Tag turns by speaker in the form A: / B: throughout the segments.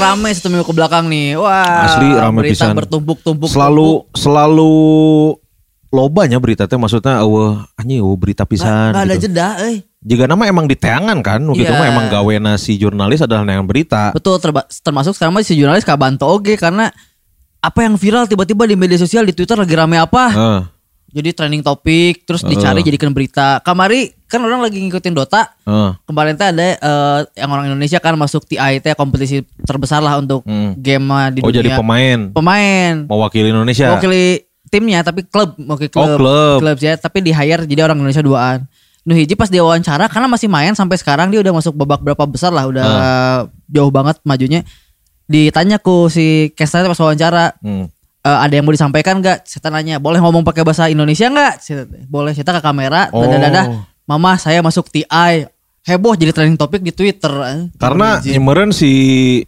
A: rame satu minggu ke belakang nih. Wah,
B: Asli rame
A: berita
B: pisan.
A: bertumpuk-tumpuk.
B: Selalu selalu lobanya berita teh maksudnya eueuh anjing eueuh berita
A: Nggak-
B: pisan
A: ada
B: gitu.
A: jeda, eh.
B: Jika nama emang diteangan kan, gitu
A: Iya.
B: mah emang gawena si jurnalis adalah yang berita.
A: Betul, terba- termasuk sekarang mah si jurnalis kabanto oge karena apa yang viral tiba-tiba di media sosial di Twitter lagi rame apa?
B: Heeh.
A: Jadi trending topik terus dicari jadikan berita. Kamari kan orang lagi ngikutin Dota.
B: heeh.
A: Kemarin teh ada eh, yang orang Indonesia kan masuk TI teh kompetisi terbesar lah untuk
B: Hmm.
A: game di
B: Oh
A: dunia.
B: jadi pemain
A: Pemain.
B: mewakili Indonesia.
A: Mewakili timnya tapi klub, mewakili
B: Oh,
A: klub.
B: klub.
A: ya, tapi di hire jadi orang Indonesia duaan. Nu hiji pas dia wawancara karena masih main sampai sekarang dia udah masuk babak berapa besar lah, udah
B: Ah.
A: jauh banget majunya. Ditanya ku si Kesta pas wawancara,
B: Hmm.
A: "Eh, ada yang mau disampaikan nggak? Saya nanya, boleh ngomong pakai bahasa Indonesia nggak? Boleh. Saya ke kamera,
B: Oh.
A: dadah dadah. Mama saya masuk TI. Heboh jadi trending topik di Twitter. eh.
B: Karena nyemeren si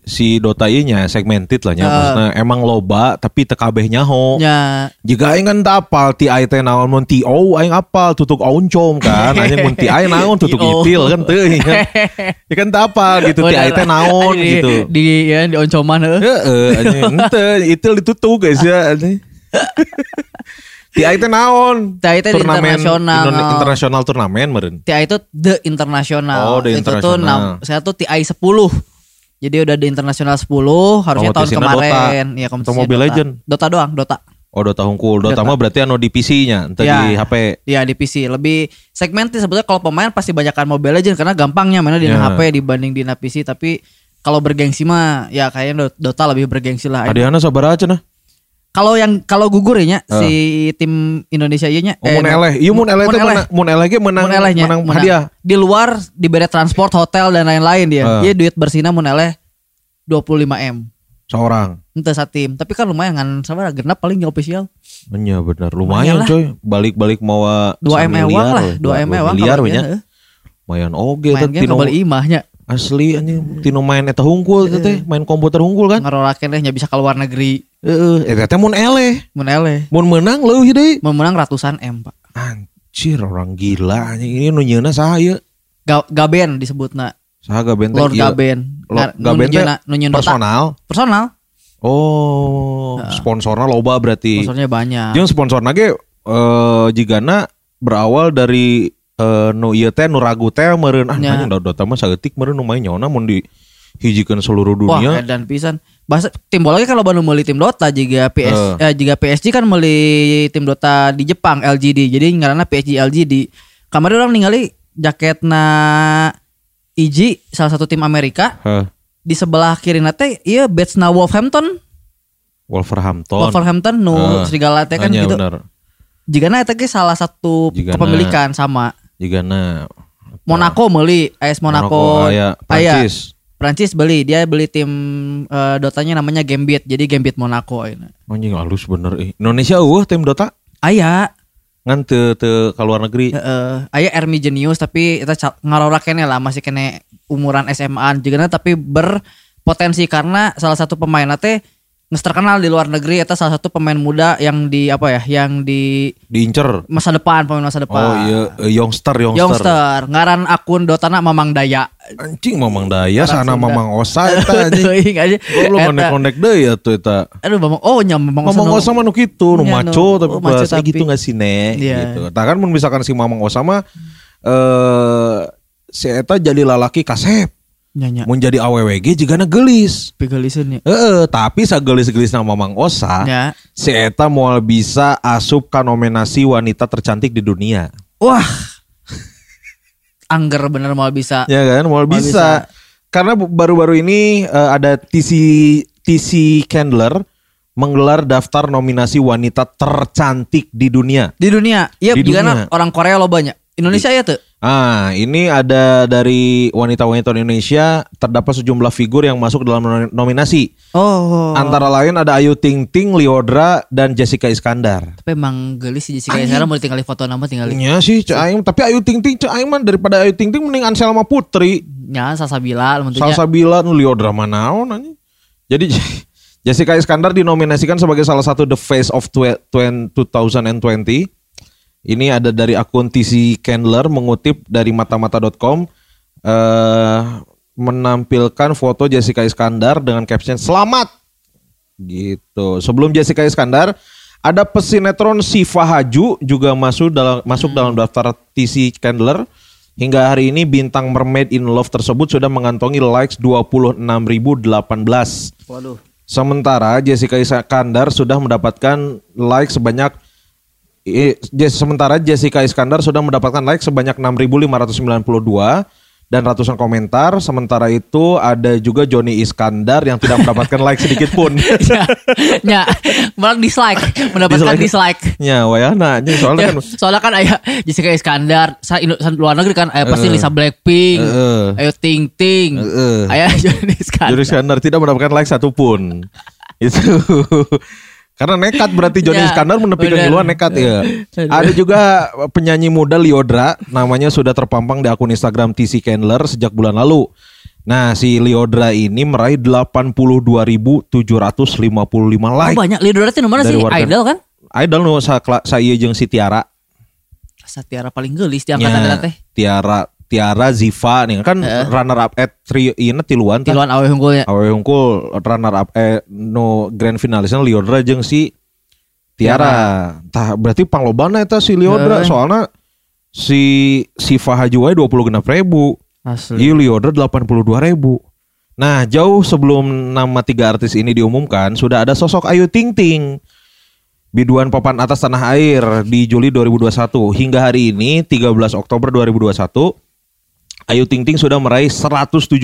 B: si Dota nya segmented lah nya.
A: Heeh.
B: Maksudnya emang loba tapi teu kabeh nyaho.
A: Ya,
B: Jika aing kan teu apal ti ai teh naon mun ti o aing apal tutuk oncom kan. Anjing mun ti ai naon tutuk itil kan teu kan. Ya kan teu apal gitu ti ai teh naon gitu.
A: Di, ya, di oncoman. eh.
B: Heeh, anjing ente itil ditutup guys ya anjing. Ti teh naon?
A: TI di internasional.
B: Indone- internasional turnamen meureun.
A: TI itu the internasional.
B: Oh, the
A: Itu tuh
B: internasional.
A: saya tuh TI 10. Jadi udah di internasional 10 harusnya tahun
B: Kompetisina
A: kemarin.
B: Dota.
A: Iya,
B: Atau
A: kompetisi
B: Mobile
A: Dota.
B: Legend?
A: Dota doang, Dota.
B: Oh Dota hungkul. Dota
A: Dota.
B: mah berarti anu di PC-nya, ente
A: Ya.
B: di HP.
A: Iya di PC lebih segmented sebetulnya kalau pemain pasti banyakkan Mobile Legend karena gampangnya mainnya di
B: Ya.
A: HP dibanding di PC tapi kalau bergengsi mah ya kayaknya Do- Dota lebih bergengsi lah.
B: Adiana sabar aja nah.
A: Kalau yang kalau gugur ya nya, si tim Indonesia ieu nya
B: Oh, mun eleh. Iya mun eleh
A: eleh.
B: menang mun eleh ge menang
A: Mun elehnya,
B: menang hadiah.
A: Di luar diberi transport, hotel dan lain-lain dia.
B: Eh.
A: Dia duit bersihnya mun eleh 25 M.
B: Seorang.
A: Ente satim, tapi kan lumayan kan sama genap paling official.
B: Iya benar. Lumayan
A: Lumayan lah.
B: coy. Balik-balik mau
A: 2 M ewang lah, 2 M ewang
B: miliar
A: kalau
B: we nya.
A: eh.
B: Lumayan oge
A: Main
B: teh tino
A: kembali imahnya.
B: asli anjing tino main eta hungkul teh teh, main komputer hungkul kan.
A: Ngarorakeun deh nya bisa ke luar negeri.
B: Heeh, eta teh mun eleh.
A: Mun eleh.
B: Mun menang leuwih deui.
A: Mau menang ratusan M, Pak.
B: Anjir orang gila anjing ini nu nyeuna saha ieu?
A: Ga- Gaben disebutna.
B: Saha Gaben teh?
A: Lord. Gaben.
B: Lord Gaben teh personal.
A: Personal.
B: Oh, sponsornya loba berarti.
A: Sponsornya banyak.
B: Jeung sponsorna ge eh jigana berawal dari eh nu ieu teh nu ragu teh meureun ah
A: Ya.
B: anjing da Dota mah saeutik meureun nu main nyaona mun di hijikeun seluruh
A: Wah,
B: dunia.
A: dan pisan. Bahasa tim bola kalau baru meuli tim Dota jika PS
B: Eh.
A: eh, jika PSG kan meuli tim Dota di Jepang LGD. Jadi ngaranna PSG LGD. Kemarin orang ningali jaketna Iji salah satu tim Amerika
B: Heh,
A: di sebelah kiri nate iya Betsna Wolverhampton
B: Wolverhampton.
A: Wolverhampton nu
B: Eh,
A: serigala teh kan
B: Hanya
A: gitu
B: bener.
A: jigana eta ge salah satu
B: Jigana-
A: kepemilikan sama
B: Jigana
A: Monaco meuli AS Monaco,
B: aya
A: aya
B: Prancis.
A: Prancis beli dia beli tim eh, Dotanya namanya Gambit jadi Gambit Monaco ayeuna.
B: Anjing halus bener eh. Indonesia eueuh tim Dota
A: aya
B: ngan teu teu ka luar negeri.
A: heeh aya Ermi Genius tapi eta ca- ngarora kene lah masih kene umuran SMA jigana tapi berpotensi karena salah satu pemain teh geus terkenal di luar negeri eta salah satu pemain muda yang di apa ya yang di
B: Diincer.
A: masa depan pemain masa depan
B: Oh iya eh, youngster youngster.
A: Youngster ngaran akun Dotana Mamang Daya
B: Anjing Mamang Daya
A: Orang
B: sana
A: Sunda.
B: Mamang Osa eta anjing.
A: Teuing aja.
B: Goblok
A: Eta-
B: konek-konek deui ya tuh eta.
A: Aduh Mamang oh nya Mamang
B: Mamang
A: Osa
B: Osa mah nu kitu, nu
A: Iya,
B: maco tapi
A: oh, maco tapi-
B: gitu gak sih nek
A: Iya.
B: gitu. Tah kan mun misalkan si Mamang Osa mah eh si eta jadi lalaki kasep.
A: Nyanya
B: Mun jadi AWWG jigana gelis.
A: Pigaliseun ya
B: Heeh, tapi sagelis-gelis nama Mamang Osa,
A: Ya.
B: si eta moal bisa asup ka nominasi wanita tercantik di dunia.
A: Wah Angger bener mau bisa
B: Ya kan, moal
A: Moal
B: bisa. Karena baru-baru ini eh, ada TC TC Candler menggelar daftar nominasi wanita tercantik di dunia.
A: Di dunia Iya
B: dunia.
A: orang Korea lo banyak Indonesia ya tuh
B: Ah, ini ada dari wanita-wanita Indonesia terdapat sejumlah figur yang masuk dalam nom- nominasi.
A: Oh
B: Antara lain ada Ayu Ting Ting, Liodra, dan Jessica Iskandar.
A: Tapi emang gelis sih Jessica sekarang mau tinggal foto nama tinggal
B: Iya sih, Aing. Tapi Ayu Ting Ting, Cak Aing mah daripada Ayu Ting Ting mending Anselma Putri.
A: nya Salsabila tentunya
B: Salsabila, nu Liodra manaon anjing. Jadi Jessica Iskandar dinominasikan sebagai salah satu the face of twe- twen- 2020. Ini ada dari akun TC Candler mengutip dari matamata.com eh menampilkan foto Jessica Iskandar dengan caption selamat gitu. Sebelum Jessica Iskandar ada pesinetron Siva Haju juga masuk dalam masuk dalam daftar TC Candler. Hingga hari ini bintang Mermaid in Love tersebut sudah mengantongi likes 26.018.
A: Waduh.
B: Sementara Jessica Iskandar sudah mendapatkan like sebanyak sementara Jessica Iskandar sudah mendapatkan like sebanyak 6.592 dan ratusan komentar. Sementara itu ada juga Joni Iskandar yang tidak mendapatkan like sedikit pun.
A: ya, ya, malah dislike, mendapatkan
B: Dislike.
A: dislike.
B: ya, wayana ini soalnya
A: Ya,
B: kan
A: soalnya kan ayah Jessica Iskandar, saya luar negeri kan, ayah pasti
B: Heeh.
A: Lisa Blackpink,
B: Heeh.
A: ayo Ting Ting,
B: Heeh.
A: ayah Johnny Iskandar.
B: Joni Iskandar tidak mendapatkan like satupun. Itu karena nekat berarti Joni
A: Ya,
B: Iskandar menepikan
A: benar.
B: duluan nekat ya.
A: Aduh.
B: Ada juga penyanyi muda Liodra namanya sudah terpampang di akun Instagram TC Candler sejak bulan lalu. Nah, si Liodra ini meraih 82.755 like.
A: Oh, banyak Lidora itu mana
B: Dari
A: sih?
B: warga-
A: Idol kan?
B: Idol nu sa, kla- sa jeung si Tiara.
A: Satiara paling gelis di angkatan yeah. teh.
B: Tiara Tiara Ziva nih kan
A: Heeh.
B: runner up at trio ini tiluan tah.
A: Tiluan awe hunggulnya.
B: Awe Hungkul runner up eh no grand finalisnya Liodra jeung si Tiara. Tah berarti panglobana eta si Liodra
A: Heeh.
B: soalnya si si Fahaju wae 20 genap ribu.
A: Asli.
B: Ieu Liodra 82 ribu. Nah jauh sebelum nama tiga artis ini diumumkan sudah ada sosok Ayu Ting Ting. Biduan papan atas tanah air di Juli 2021 hingga hari ini 13 Oktober 2021 Ayu Ting Ting sudah meraih 117.200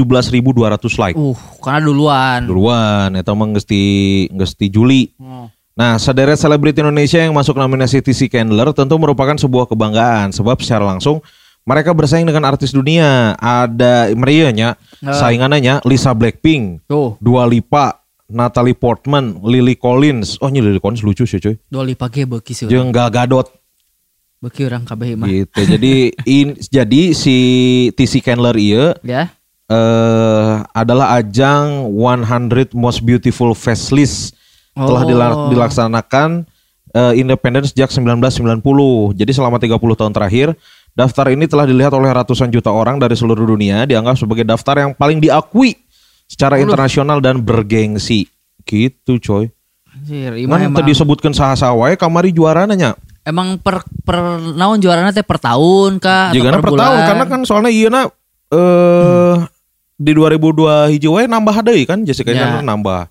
B: like.
A: Uh, karena duluan.
B: Duluan eta mah geus ti geus ti Juli.
A: Oh.
B: Nah, sederet selebriti Indonesia yang masuk nominasi TC Candler tentu merupakan sebuah kebanggaan sebab secara langsung mereka bersaing dengan artis dunia. Ada meriahnya
A: Oh.
B: saingannya Lisa Blackpink,
A: Tuh,
B: Dua Lipa, Natalie Portman, Lily Collins. Oh, ini Lily Collins lucu sih, cuy.
A: dua lipa ge beuki sih.
B: Jeung Gal Gadot
A: Beuki orang kabeh mah.
B: gitu. jadi in, jadi si TC Candler ieu
A: Ya.
B: eh adalah ajang 100 Most Beautiful Faceless telah
A: Oh.
B: dila- dilaksanakan eh, independen sejak 1990. Jadi selama 30 tahun terakhir, daftar ini telah dilihat oleh ratusan juta orang dari seluruh dunia dianggap sebagai daftar yang paling diakui secara internasional dan bergengsi. Gitu, coy.
A: Anjir, imah
B: Kan tadi disebutkan saha wae kamari juara nanya.
A: Emang per per naon juarana teh per tahun kah atau
B: Jika per,
A: bulan?
B: tahun karena kan soalnya iya eh di 2002 hiji wae nambah deui kan Jessica
A: Ya.
B: Nambah.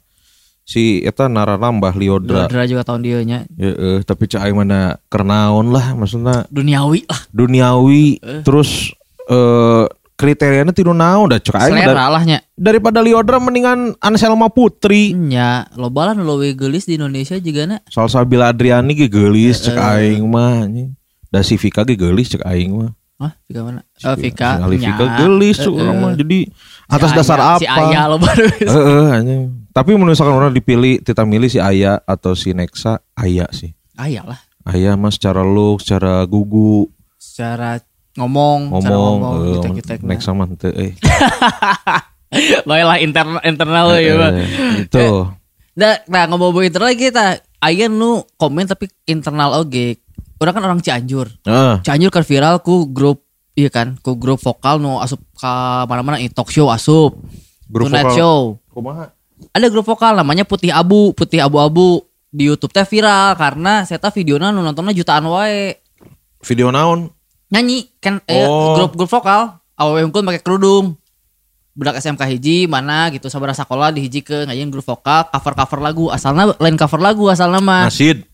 B: Si eta nara nambah Liodra.
A: Liodra juga tahun dia nya
B: Ya, eh, tapi cai mana kernaon lah maksudnya
A: duniawi lah.
B: duniawi terus eh kriterianya tiru naon dah cek aing mah
A: Selera lah nya.
B: dari- daripada Liodra mendingan Anselma Putri.
A: Nya, loba lah nu leuwih geulis di Indonesia juga na.
B: Soal Sabila Adriani ge geulis cek aing mah anjing. Da si Vika ge geulis cek aing mah.
A: Hah, Vika mana? Oh, Vika.
B: Si Ali
A: nya.
B: Vika geulis tuh
A: Eh,
B: orang mah. Jadi atas
A: Si
B: dasar
A: Aya-
B: apa?
A: Si Ayah lo baru.
B: Heeh anjing. Tapi menurut misalkan orang dipilih Tita milih si Aya atau si Nexa, Aya sih.
A: Ayah lah.
B: Aya mah secara look, secara gugu,
A: Secara ngomong, secara
B: ngomong,
A: ngomong
B: eh,
A: kita kita
B: Nexa mah henteu eh.
A: Baiklah internal internal ya, Pak.
B: Eh, Itu.
A: Nah, nah ngomong internal kita, aya nu komen tapi internal oge. Orang kan orang Cianjur.
B: Heeh.
A: Cianjur kan viral ku grup iya kan, ku grup vokal nu asup ka mana-mana i talk show asup.
B: Grup
A: Tonight
B: vokal.
A: show.
B: Kumaha?
A: Ada grup vokal namanya Putih Abu, Putih Abu-abu di YouTube teh viral karena saya tahu videonya nu nontonnya jutaan wae.
B: Video naon?
A: Nyanyi kan eh,
B: Oh.
A: grup grup vokal awewe unggul pakai kerudung. Budak SMK hiji mana gitu sabar sekolah di hiji ke ngajian grup vokal cover cover lagu asalnya lain cover lagu asalnya mah
B: Nasid.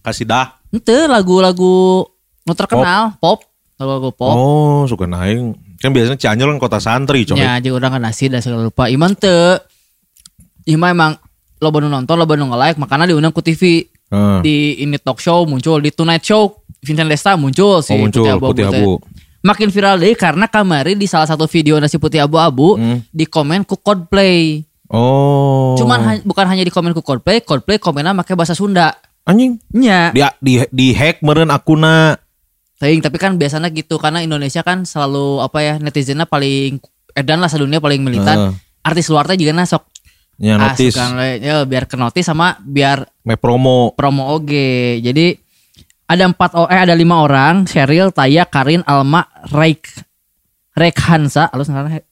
B: Kasih dah.
A: ente lagu-lagu nu terkenal pop lagu-lagu pop
B: Oh, suka naing. Kan biasanya Cianjur kan kota santri, coy.
A: nya jeung urang kan nasi dan segala lupa iman teu Ima emang lo nu nonton lo nu nge-like makanya diundang ku TV
B: Heeh.
A: di ini talk show muncul di Tonight Show Vincent Desta muncul si
B: Oh, muncul
A: Abu-Abu
B: Putih
A: teh.
B: Abu.
A: makin viral deh karena kemarin di salah satu video nasi putih abu-abu
B: Hmm.
A: di komen ku Coldplay
B: Oh.
A: cuman ha- bukan hanya di komen ku Coldplay Coldplay komennya pakai bahasa Sunda
B: anjing
A: nya
B: di di di hack meureun akuna.
A: Teuing, tapi kan biasanya gitu karena Indonesia kan selalu apa ya netizennya paling edan lah sedunia paling militan
B: Heeh.
A: artis luar teh juga na sok
B: Ya notis.
A: asukan we. ya biar ke notis sama biar
B: Me promo.
A: promo oge. Jadi ada empat eh ada lima orang, Cheryl, Taya, Karin, Alma, Raik, Rekhansa, halus ngaranna he-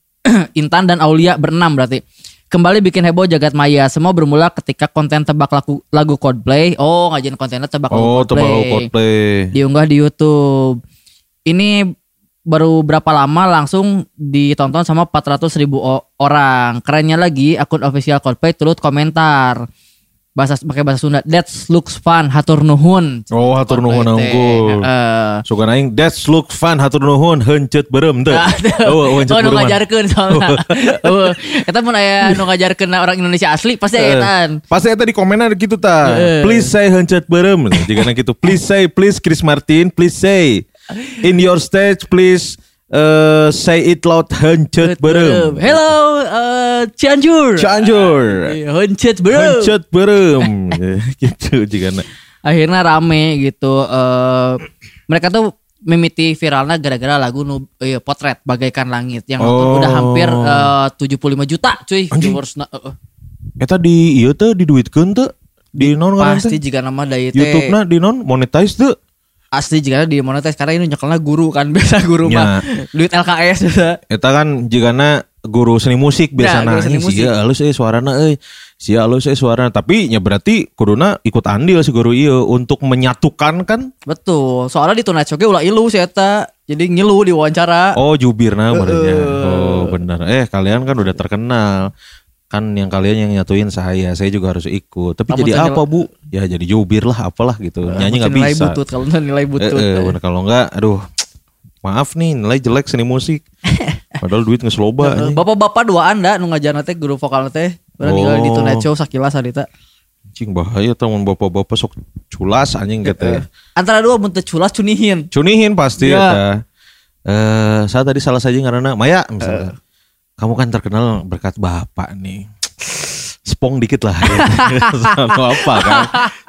A: Intan dan Aulia berenam berarti. Kembali bikin heboh jagat maya. Semua bermula ketika konten tebak lagu, lagu Coldplay. Oh, ngajin kontennya tebak lagu
B: Oh,
A: Coldplay.
B: tebak Coldplay.
A: Diunggah di YouTube. Ini baru berapa lama langsung ditonton sama 400 ribu orang. Kerennya lagi akun official Coldplay turut komentar. Bahasa pakai bahasa Sunda. That looks fun. Hatur nuhun.
B: Oh, hatur nuhun
A: teh.
B: unggul.
A: Heeh.
B: Suka naing that's look fun hatur nuhun heuncet beureum teu. Oh, heuncet
A: Oh, nu
B: beureum.
A: ngajarkeun soalnya. Oh, eta mun aya nu ngajarkeun orang Indonesia asli pasti aya etan.
B: Pasti eta di komenan gitu ta.
A: Heeh.
B: Please say heuncet beureum. Jika gitu. Please say please Chris Martin, please say in your stage please uh, say it loud heuncet beureum.
A: Hello, uh, Cianjur.
B: Cianjur.
A: Iya, Huncet bro.
B: Heuncet beureum. gitu jika
A: Akhirnya rame gitu. eh mereka tuh mimiti viralnya gara-gara lagu nu, iya, potret bagaikan langit yang
B: Oh.
A: udah hampir eh, 75 juta cuy viewersna. Eh, eh.
B: Eta di ieu teh diduitkeun teu? Di non
A: pasti jika nama dari teh
B: YouTube-na di non monetize teu?
A: Asli jika di monetize karena ini nyekelnya guru kan biasa guru
B: Ya.
A: mah duit LKS juga.
B: Eta kan jigana guru seni musik biasa
A: Ya, guru seni
B: nanya
A: musik.
B: sia halus euy suarana euy sia halus euy suarana tapi nya berarti kuduna ikut andil si guru ieu untuk menyatukan kan
A: Betul. Soalnya di ge ulah ilu sih eta. Jadi ngilu di wawancara.
B: oh jubirna merenya
A: Heeh.
B: oh benar eh kalian kan udah terkenal kan yang kalian yang nyatuin saya saya juga harus ikut tapi jadi apa bu ya jadi jubir lah apalah gitu nyanyi nggak
A: nilai
B: bisa
A: butut kalau nilai
B: Eh,
A: butut.
B: eh, bener, kalau enggak aduh maaf nih nilai jelek seni musik padahal duit nggak loba
A: Heeh,
B: anjing.
A: Bapak-bapak dua anda nu ngajarna teh guru vokal teh. Berarti ninggalin di
B: Oh.
A: Tonight Show sakilas adita.
B: Anjing bahaya teman bapak-bapak sok culas anjing gitu.
A: Antara dua teu culas cunihin.
B: Cunihin pasti
A: Ya.
B: ya. Eh, saya tadi salah saja karena Maya misalnya. Kamu kan terkenal berkat bapak nih. Spong dikit lah. Gitu. Sano apa kan?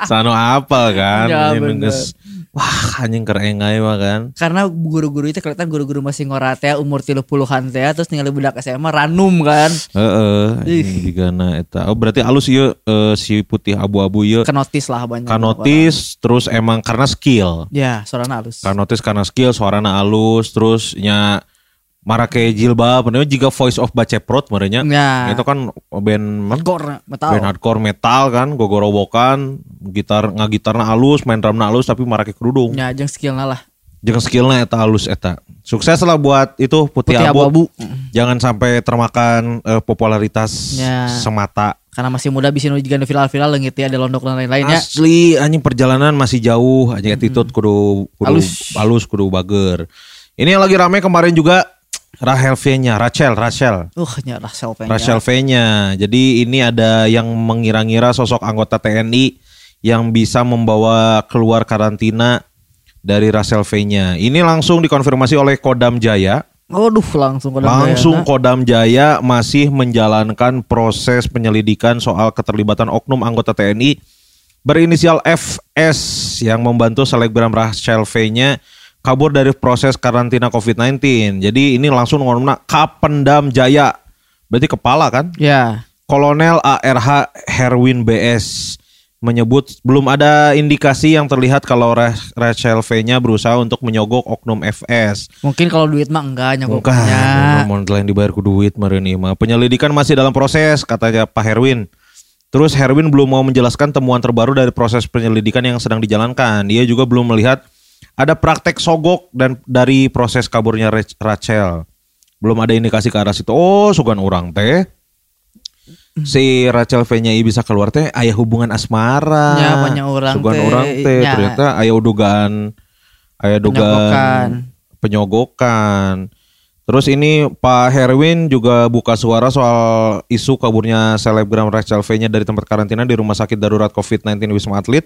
B: Sano apa kan?
A: Ya,
B: geus- Wah anjing keren aja mah kan.
A: Karena guru-guru itu kelihatan guru-guru masih ngorat ya umur 30-an teh terus ningali budak SMA ranum kan.
B: Heeh, anjing digana eta. Oh berarti alus ieu eh, si putih abu-abu ieu
A: Kenotis lah banyak.
B: kanotis terus emang karena skill.
A: Ya, suarana halus.
B: Kanotis karena skill suarana alus terus nya marake jilbab bener jika voice of baceprot merenya
A: Ya.
B: itu kan band
A: Hardcore metal.
B: band hardcore metal kan gogorowokan gitar ngagitarna alus main drumna alus tapi marake kerudung
A: Ya, jeung skillna lah.
B: jangan skillnya eta alus eta sukses lah buat itu putih,
A: Putih
B: abu,
A: abu-abu.
B: jangan sampai termakan eh, popularitas
A: Ya.
B: semata
A: Karena masih muda bisa nu juga viral-viral leungit ya ada londok dan lain-lainnya.
B: Asli anjing perjalanan masih jauh anjing attitude kudu kudu
A: Halus.
B: halus kudu bager. Ini yang lagi rame kemarin juga Rahel V-nya, Rachel, Rachel.
A: Uh, nya Rachel Fenya.
B: Rachel V-nya. Jadi ini ada yang mengira-ngira sosok anggota TNI yang bisa membawa keluar karantina dari Rachel V-nya. Ini langsung dikonfirmasi oleh Kodam Jaya.
A: Waduh, langsung ke
B: Langsung Kodam Jaya masih menjalankan proses penyelidikan soal keterlibatan oknum anggota TNI berinisial FS yang membantu selebgram Rachel V-nya kabur dari proses karantina COVID-19. Jadi ini langsung ngomongnya Kapendam Jaya. Berarti kepala kan?
A: Ya.
B: Kolonel ARH Herwin BS menyebut belum ada indikasi yang terlihat kalau Ra- Rachel V-nya berusaha untuk menyogok oknum FS.
A: Mungkin kalau duit mah enggak nyogoknya.
B: mau lain dibayar ku duit ieu mah. Penyelidikan masih dalam proses katanya Pak Herwin. Terus Herwin belum mau menjelaskan temuan terbaru dari proses penyelidikan yang sedang dijalankan. Dia juga belum melihat ada praktek sogok dan dari proses kaburnya Rach- Rachel. Belum ada indikasi ke arah situ. Oh, sugan orang teh. Si Rachel V-nya ieu bisa keluar teh aya hubungan asmara.
A: Ya, banyak orang
B: Sugan
A: teh,
B: orang teh
A: ya.
B: ternyata aya dugaan aya
A: Penyogokan.
B: dugaan penyogokan. Terus ini Pak Herwin juga buka suara soal isu kaburnya selebgram Rachel V-nya dari tempat karantina di Rumah Sakit Darurat COVID-19 Wisma Atlet.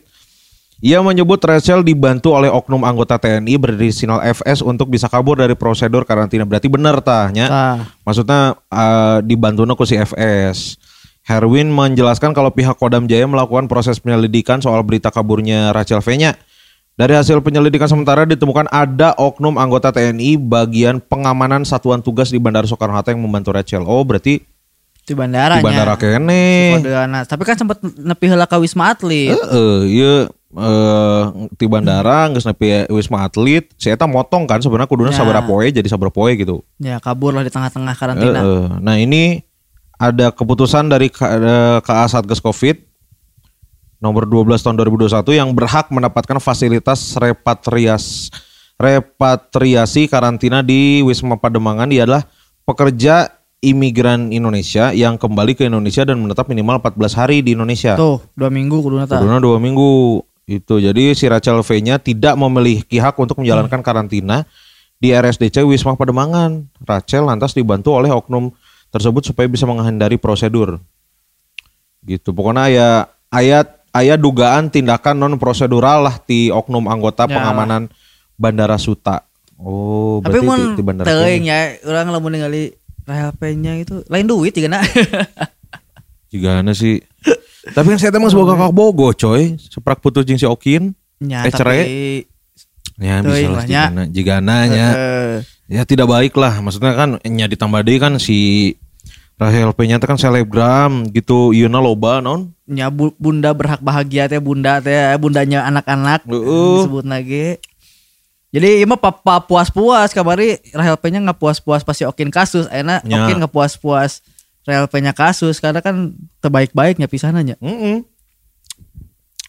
B: Ia menyebut Rachel dibantu oleh oknum anggota TNI berinisial FS untuk bisa kabur dari prosedur karantina. Berarti benar tahnya.
A: Tah.
B: Maksudnya uh, dibantu ku si FS. Herwin menjelaskan kalau pihak Kodam Jaya melakukan proses penyelidikan soal berita kaburnya Rachel V-nya. Dari hasil penyelidikan sementara ditemukan ada oknum anggota TNI bagian pengamanan satuan tugas di Bandara Soekarno-Hatta yang membantu Rachel. Oh, berarti
A: Di bandaranya.
B: di bandara kene.
A: Kodeana. Tapi kan sempat nepi heula ka Wisma Atlet.
B: Heeh, iya eh di bandara geus nepi Wisma Atlet, si eta motong kan sebenarnya kuduna
A: Ya.
B: sabaraha poe jadi sabaraha poe gitu.
A: Ya kabur lah di tengah-tengah karantina.
B: Heeh. Nah ini ada keputusan dari K- eh, KA Satgas Covid nomor 12 tahun 2021 yang berhak mendapatkan fasilitas repatrias repatriasi karantina di Wisma Pademangan dia adalah pekerja imigran Indonesia yang kembali ke Indonesia dan menetap minimal 14 hari di Indonesia.
A: Tuh, dua minggu kudu nata.
B: Kuduna dua minggu itu. Jadi si Rachel V-nya tidak memiliki hak untuk menjalankan karantina di RSDC Wisma Pademangan. Rachel lantas dibantu oleh oknum tersebut supaya bisa menghindari prosedur. Gitu. Pokoknya ya ayat ayat dugaan tindakan non prosedural lah di oknum anggota
A: Ya.
B: pengamanan Bandara Suta. Oh,
A: Tapi
B: berarti di, di Bandara Suta.
A: ya, orang lamun ningali Rahel P-nya itu lain duit juga na.
B: Gimana sih? Tapi kan saya emang sebagai kakak bogo coy. Seprak putus jeung si Okin.
A: Ya,
B: Eh, cerai?
A: tapi
B: Ya bisa lah
A: nya.
B: jigana, jigananya.
A: eh,
B: Ya tidak baik lah. Maksudnya kan nya ditambah deui kan si Rahel P nya kan selebgram gitu. Ieu loba non.
A: nya bu- bunda berhak bahagia teh bunda teh bundanya anak-anak
B: Heeh.
A: disebut lagi. Jadi ieu mah papa puas-puas kamari Rahel P-nya nggak puas-puas pasti Okin kasus, enak
B: Ya.
A: Okin nggak puas-puas Rahel P-nya kasus karena kan terbaik-baiknya pisananya.
B: Mm-mm.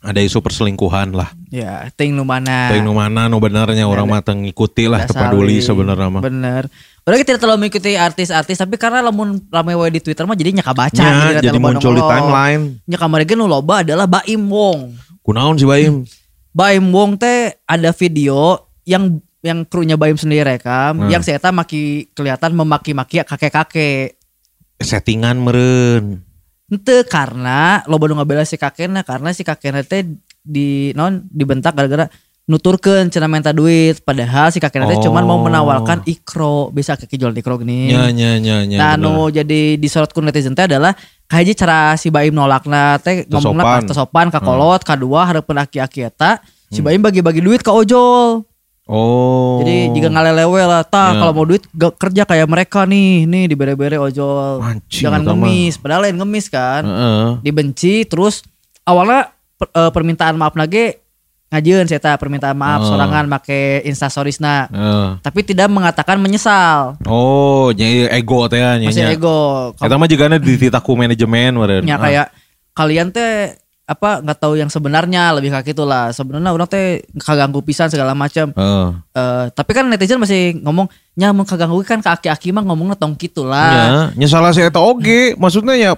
B: Ada isu perselingkuhan lah.
A: Ya, ting nu mana.
B: Tapi nu mana nu benernya orang mah teu ngikuti lah
A: we.
B: sebenarnya mah.
A: Bener. Udah kita tidak terlalu mengikuti artis-artis tapi karena lamun rame wae di Twitter mah jadinya kabaca
B: Ya,
A: gitu,
B: jadi
A: loba
B: muncul di timeline.
A: Nya kamari ge nu loba adalah Baim Wong.
B: Kunaon si Baim?
A: Baim Wong teh ada video yang yang krunya Baim sendiri rekam
B: Hmm.
A: yang saya maki kelihatan memaki-maki kakek-kakek.
B: Settingan meren.
A: Ente karena lo baru ngabela si kakeknya karena si kakeknya teh di non dibentak gara-gara nuturkeun cenah minta duit padahal si kakeknya teh cuman mau
B: Oh.
A: menawarkan ikro bisa kaki jual ikro gini.
B: Nya nya nya nya.
A: nah nu jadi disorot ku netizen teh adalah kayak cara si Baim nolakna teh
B: sopan.
A: pas sopan ka kolot kadua hareupeun aki-aki eta si
B: Hmm.
A: Baim bagi-bagi duit ke ojol.
B: Oh.
A: Jadi jika ngalelewe lah, tah
B: Ya.
A: kalau mau duit gak kerja kayak mereka nih, nih dibere-bere ojol.
B: Anjing,
A: Jangan
B: mah.
A: ngemis, padahal lain ngemis kan.
B: Heeh.
A: Dibenci terus awalnya per- eh, permintaan maaf lagi ngajeun saya permintaan maaf
B: Oh.
A: sorangan make instastoriesna.
B: Heeh.
A: Tapi tidak mengatakan menyesal.
B: Oh, nya ego teh nya.
A: Masih ego.
B: Eta mah juga dititaku manajemen.
A: Ya kayak kalian teh apa nggak tahu yang sebenarnya lebih kayak gitulah. Sebenarnya orang teh kaganggu pisan segala macam.
B: Heeh.
A: Eh, tapi kan netizen masih ngomong nya mun kaganggu kan ke aki-aki mah ngomongnya tong gitu
B: Ya,
A: lah.
B: nya salah si eta oge. Maksudnya ya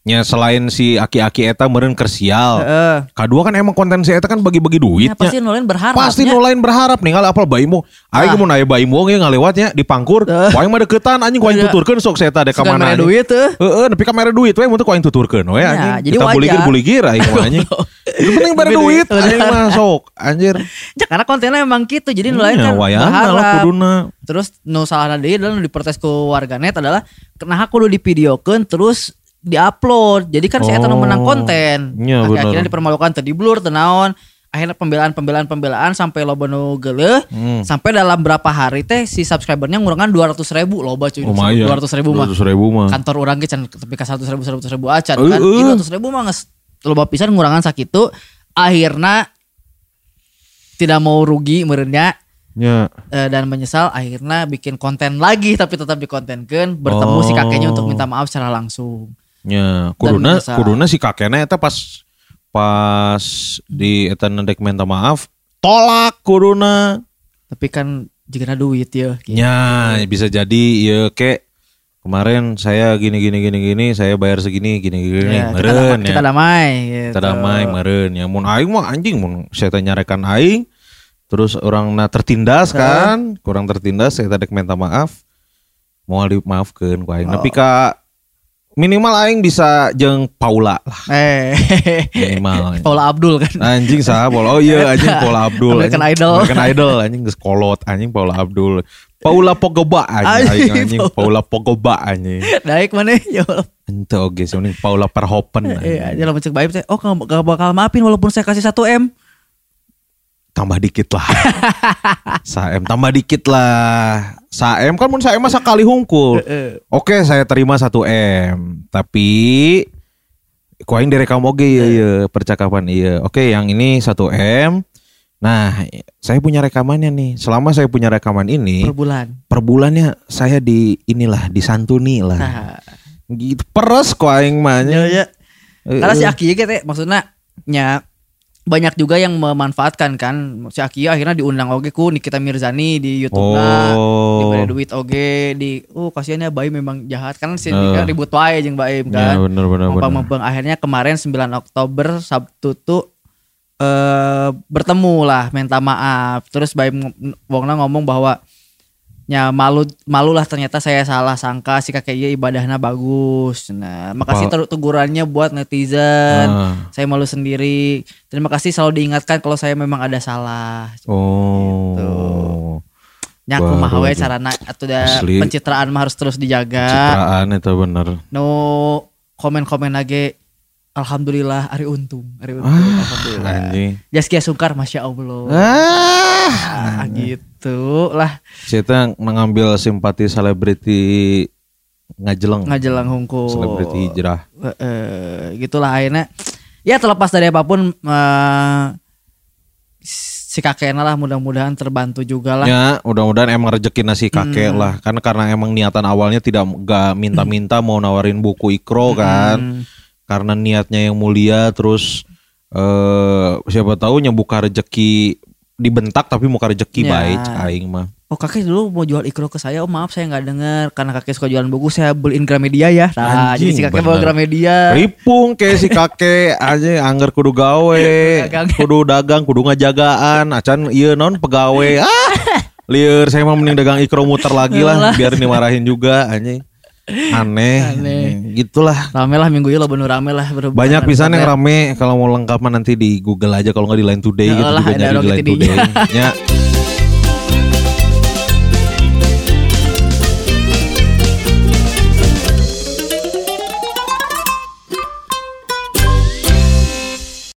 B: nya selain si aki-aki eta meureun kersial.
A: Heeh.
B: Kedua kan emang konten si eta kan bagi-bagi duit
A: Ya, pasti nulain berharap.
B: Pasti nulain berharap nih kalau apal baimo. Aing
A: Ah.
B: mau naya baimo ge ngalewatnya di pangkur.
A: Eh.
B: Waing mah deketan anjing
A: Iya.
B: tuturkeun sok saya teh ka
A: Suka
B: mana.
A: mere
B: anjing.
A: duit tuh.
B: Heeh, nepi ka mere duit we mun teu ku aing tuturkeun we
A: Ya,
B: anjing.
A: jadi
B: Kita
A: wajar.
B: buligir-buligir aing mah anjing. Itu penting
A: Lebih
B: duit
A: duit.
B: aing mah sok anjir.
A: Ya, karena kontennya emang gitu. Jadi nulain
B: Ya,
A: kan berharap.
B: kuduna.
A: Terus nu salah deui nu diprotes ku warganet adalah kenapa kudu divideokeun terus diupload. Jadi kan si eta
B: Oh.
A: menang konten.
B: Iya, bener.
A: Akhirnya dipermalukan tadi blur teu naon. Akhirnya pembelaan pembelaan pembelaan sampai loba nu geuleuh.
B: Hmm.
A: Sampai dalam berapa hari teh si subscribernya ngurangan 200 ribu loba cuy.
B: Lumayan.
A: 200 ribu mah.
B: 200 ribu mah.
A: Kantor orang ge can tapi ka 100 ribu 100 ribu acan
B: Eh,
A: kan. Ih, 200 ribu mah geus loba pisan ngurangan sakitu. Akhirnya tidak mau rugi merenya
B: Ya.
A: eh, dan menyesal akhirnya bikin konten lagi tapi tetap dikontenkan bertemu si kakeknya untuk minta maaf secara langsung
B: Ya, kuduna kuduna si kakeknya eta pas pas di eta nedek minta maaf tolak kuduna.
A: tapi kan jika duit ya gitu.
B: Ya, bisa jadi ya kek kemarin saya gini gini gini gini saya bayar segini gini gini
A: Ya, kita,
B: meren
A: damai,
B: ya.
A: kita damai gitu.
B: Kita damai meren ya. Mun aing mah anjing mun saya teh nyarekan aing terus orang na tertindas kan, kurang tertindas saya tadi minta maaf. Mau dimaafkeun ku aing.
A: Oh.
B: Tapi ka minimal aing bisa jeung Paula lah
A: eh
B: minimal.
A: Paula Abdul kan
B: Anjing sah Paula. Oh iya anjing Paula Abdul.
A: American
B: anjing.
A: Idol.
B: American Idol anjing geus kolot anjing Paula Abdul. Paula Pogba anjing
A: Anjing.
B: Paula Pogba anjing.
A: naik mana ya.
B: Ente oge sih Paula Verhoeven. anjing.
A: aja lah mencek baik saya oh gak bakal maafin walaupun saya kasih 1 m
B: Tambah dikit lah. Saem tambah dikit lah. Saem kan mun saem mah sekali hungkul. Oke, saya terima 1 M. Tapi ku aing direkam oge iya iya percakapan iya. Oke, yang ini 1 M. Nah, saya punya rekamannya nih. Selama saya punya rekaman ini,
A: per bulan.
B: per bulannya saya di inilah disantuni lah.
A: Nah,
B: Gitu peres ku aing mah.
A: ya, ya. Karena si. Aki gitu maksudnya nya banyak juga yang memanfaatkan kan si Aki akhirnya diundang oge ku Nikita Mirzani di YouTube
B: Oh.
A: diberi duit oge di oh kasihannya Baim memang jahat kan si
B: Eh.
A: Nika ribut wae jeung Baim
B: Ya
A: kan
B: bener bener bener.
A: Mempeng-mempeng akhirnya kemarin 9 Oktober Sabtu tuh eh bertemu lah minta maaf terus Baim ng- Wongna ngomong bahwa ya malu malu lah ternyata saya salah sangka si kakek iya ibadahnya bagus. Nah makasih ter- tegurannya buat netizen.
B: Ah.
A: saya malu sendiri. Terima kasih selalu diingatkan kalau saya memang ada salah.
B: Oh.
A: nyaku
B: Baru
A: mah we
B: aja.
A: carana atau da pencitraan mah harus terus dijaga.
B: Citraan itu bener.
A: no komen-komen lagi Alhamdulillah Ari untung Ari untung
B: Ah,
A: Alhamdulillah
B: Anjing.
A: Jaskia Sungkar Masya Allah
B: Ah.
A: ah, gitu lah
B: Kita mengambil simpati selebriti ngajeleng.
A: ngajelang hungku
B: Selebriti hijrah.
A: Eh, eh, gitulah akhirnya ya terlepas dari apa pun eh, si kakeknya lah mudah-mudahan terbantu juga lah
B: Ya, mudah-mudahan emang rezeki nasi kakek
A: Hmm.
B: lah. Kan karena emang niatan awalnya tidak gak minta-minta mau nawarin buku ikro kan.
A: Hmm.
B: Karena niatnya yang mulia terus eh siapa tahu nyebuka rezeki dibentak tapi muka rezeki
A: Ya.
B: baik aing mah.
A: Oh kakek dulu mau jual ikro ke saya, oh maaf saya nggak dengar karena kakek suka jualan buku saya beliin Gramedia ya. Nah
B: Anjing,
A: jadi si kakek bawa. Gramedia.
B: Ripung kayak si kakek aja anggar kudu gawe, kudu dagang, kudu ngajagaan, acan iya non pegawai. Ah, liur saya mah mending dagang ikro muter lagi lah biar dimarahin juga anjing. Aneh,
A: Aneh.
B: Gitulah.
A: Rame lah minggu ini lo bener rame lah. berhubungan
B: Banyak pisan yang rame kalau mau lengkap mah nanti di Google aja kalau nggak di Line Today gitu
A: Yalah,
B: juga
A: ada
B: nyari di Line Today. Ya,